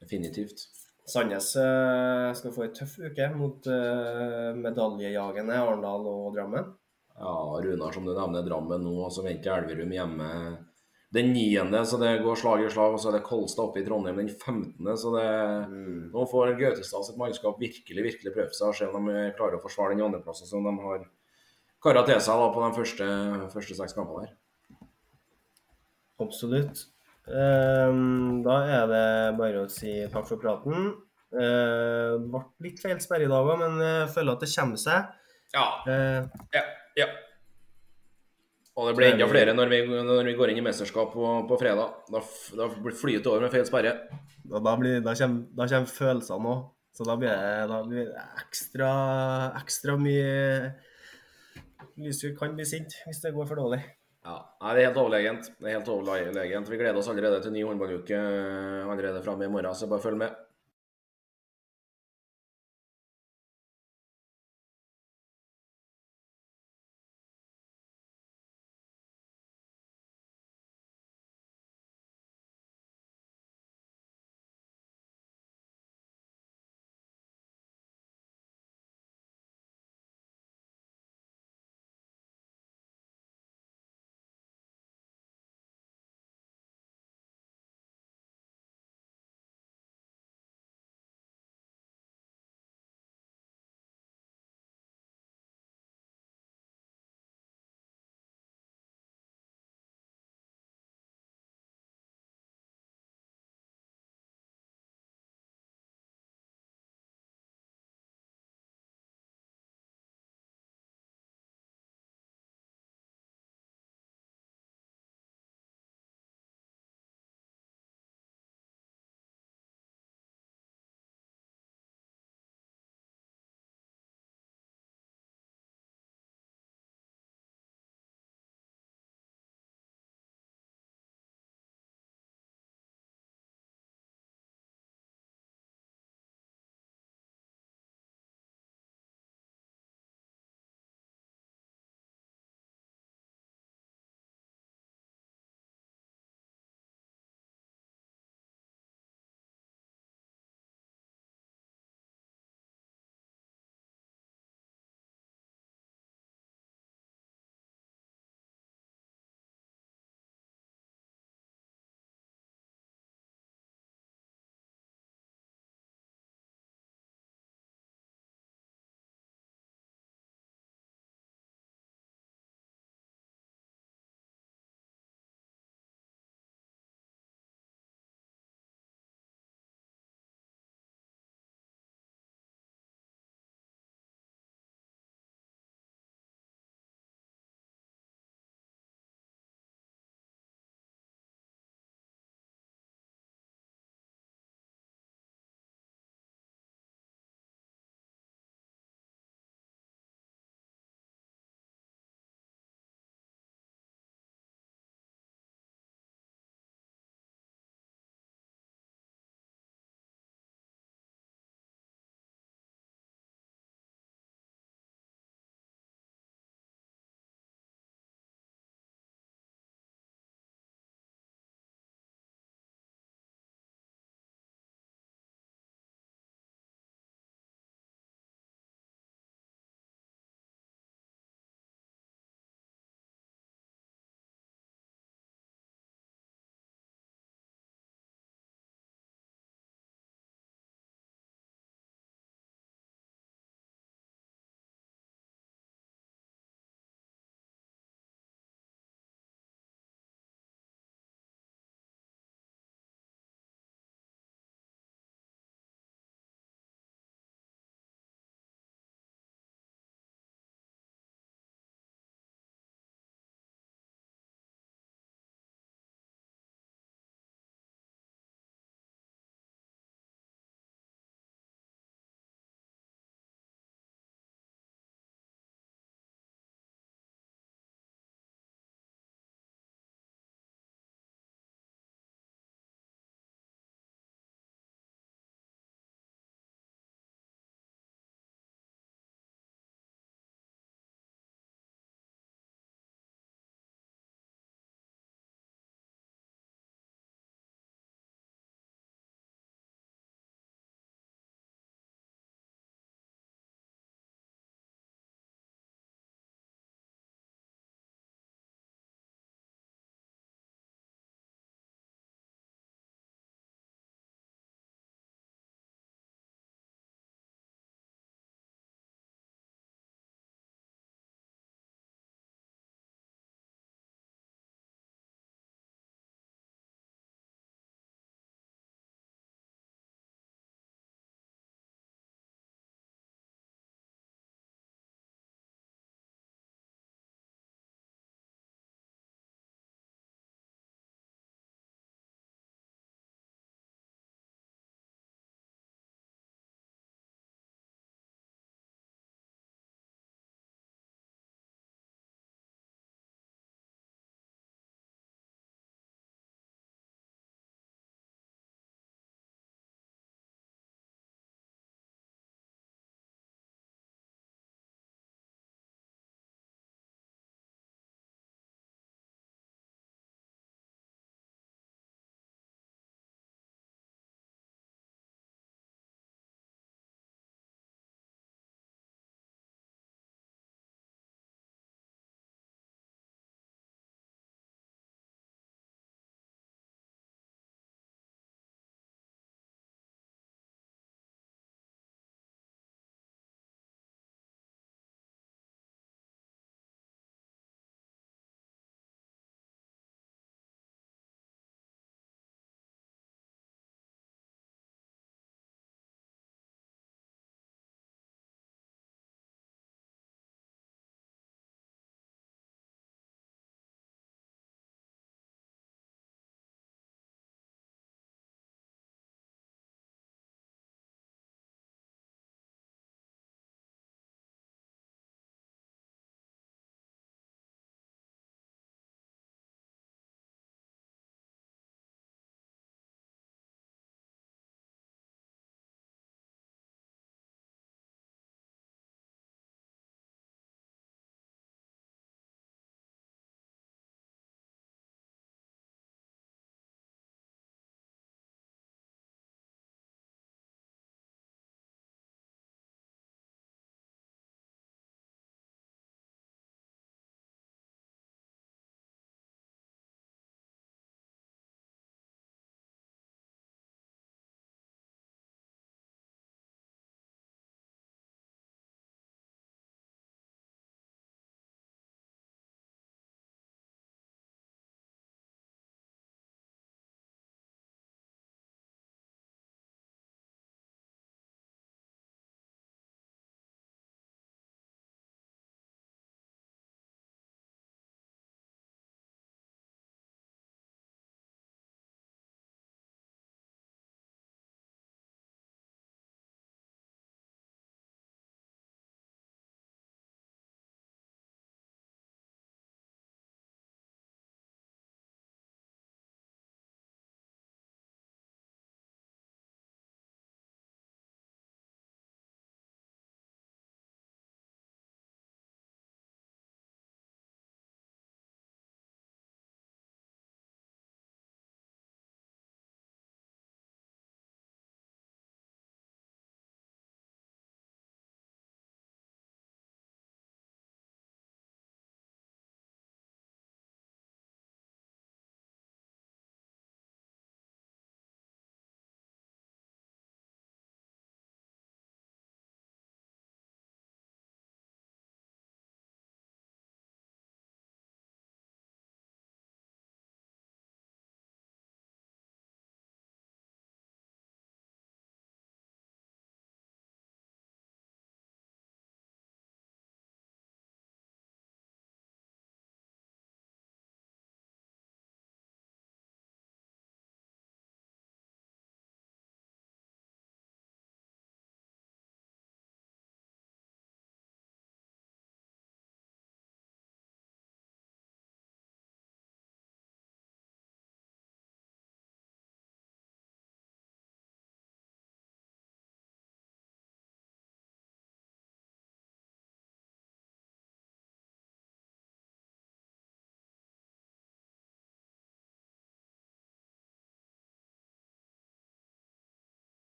Definitivt. Sandnes eh, skal få ei tøff uke mot eh, medaljejagende Arendal og Drammen. Ja, Runar som du nevner, Drammen nå, og så venter Elverum hjemme den niende, så det går slag i slag. Og så er det Kolstad oppe i Trondheim den 15., så det, mm. nå får Gautestad sitt mannskap virkelig virkelig prøve seg og se om de klarer å forsvare den andreplassen som de har kara til seg da, på de første, første seks kampene her. Absolutt. Um, da er det bare å si takk for praten. Det uh, ble litt feil sperre i dag òg, men jeg føler at det kommer seg. Ja. Uh, ja. ja. Og det blir enda flere når vi, når vi går inn i mesterskap på, på fredag. Da, da flyter flyet over med feil sperre. Da, da, blir, da, kommer, da kommer følelsene òg. Så da blir det, da blir det ekstra, ekstra mye Lysur kan bli sint hvis det går for dårlig. Ja, nei, Det er helt overlegent. Det er helt overlegent. Vi gleder oss allerede til ny håndballuke allerede framme i morgen, så bare følg med.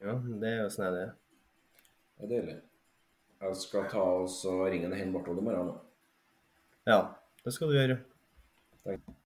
Ja, det er jo snedig. Det er deilig. Jeg skal ta oss og ringe en hen bortover i morgen. nå. Ja, det skal du gjøre. Takk.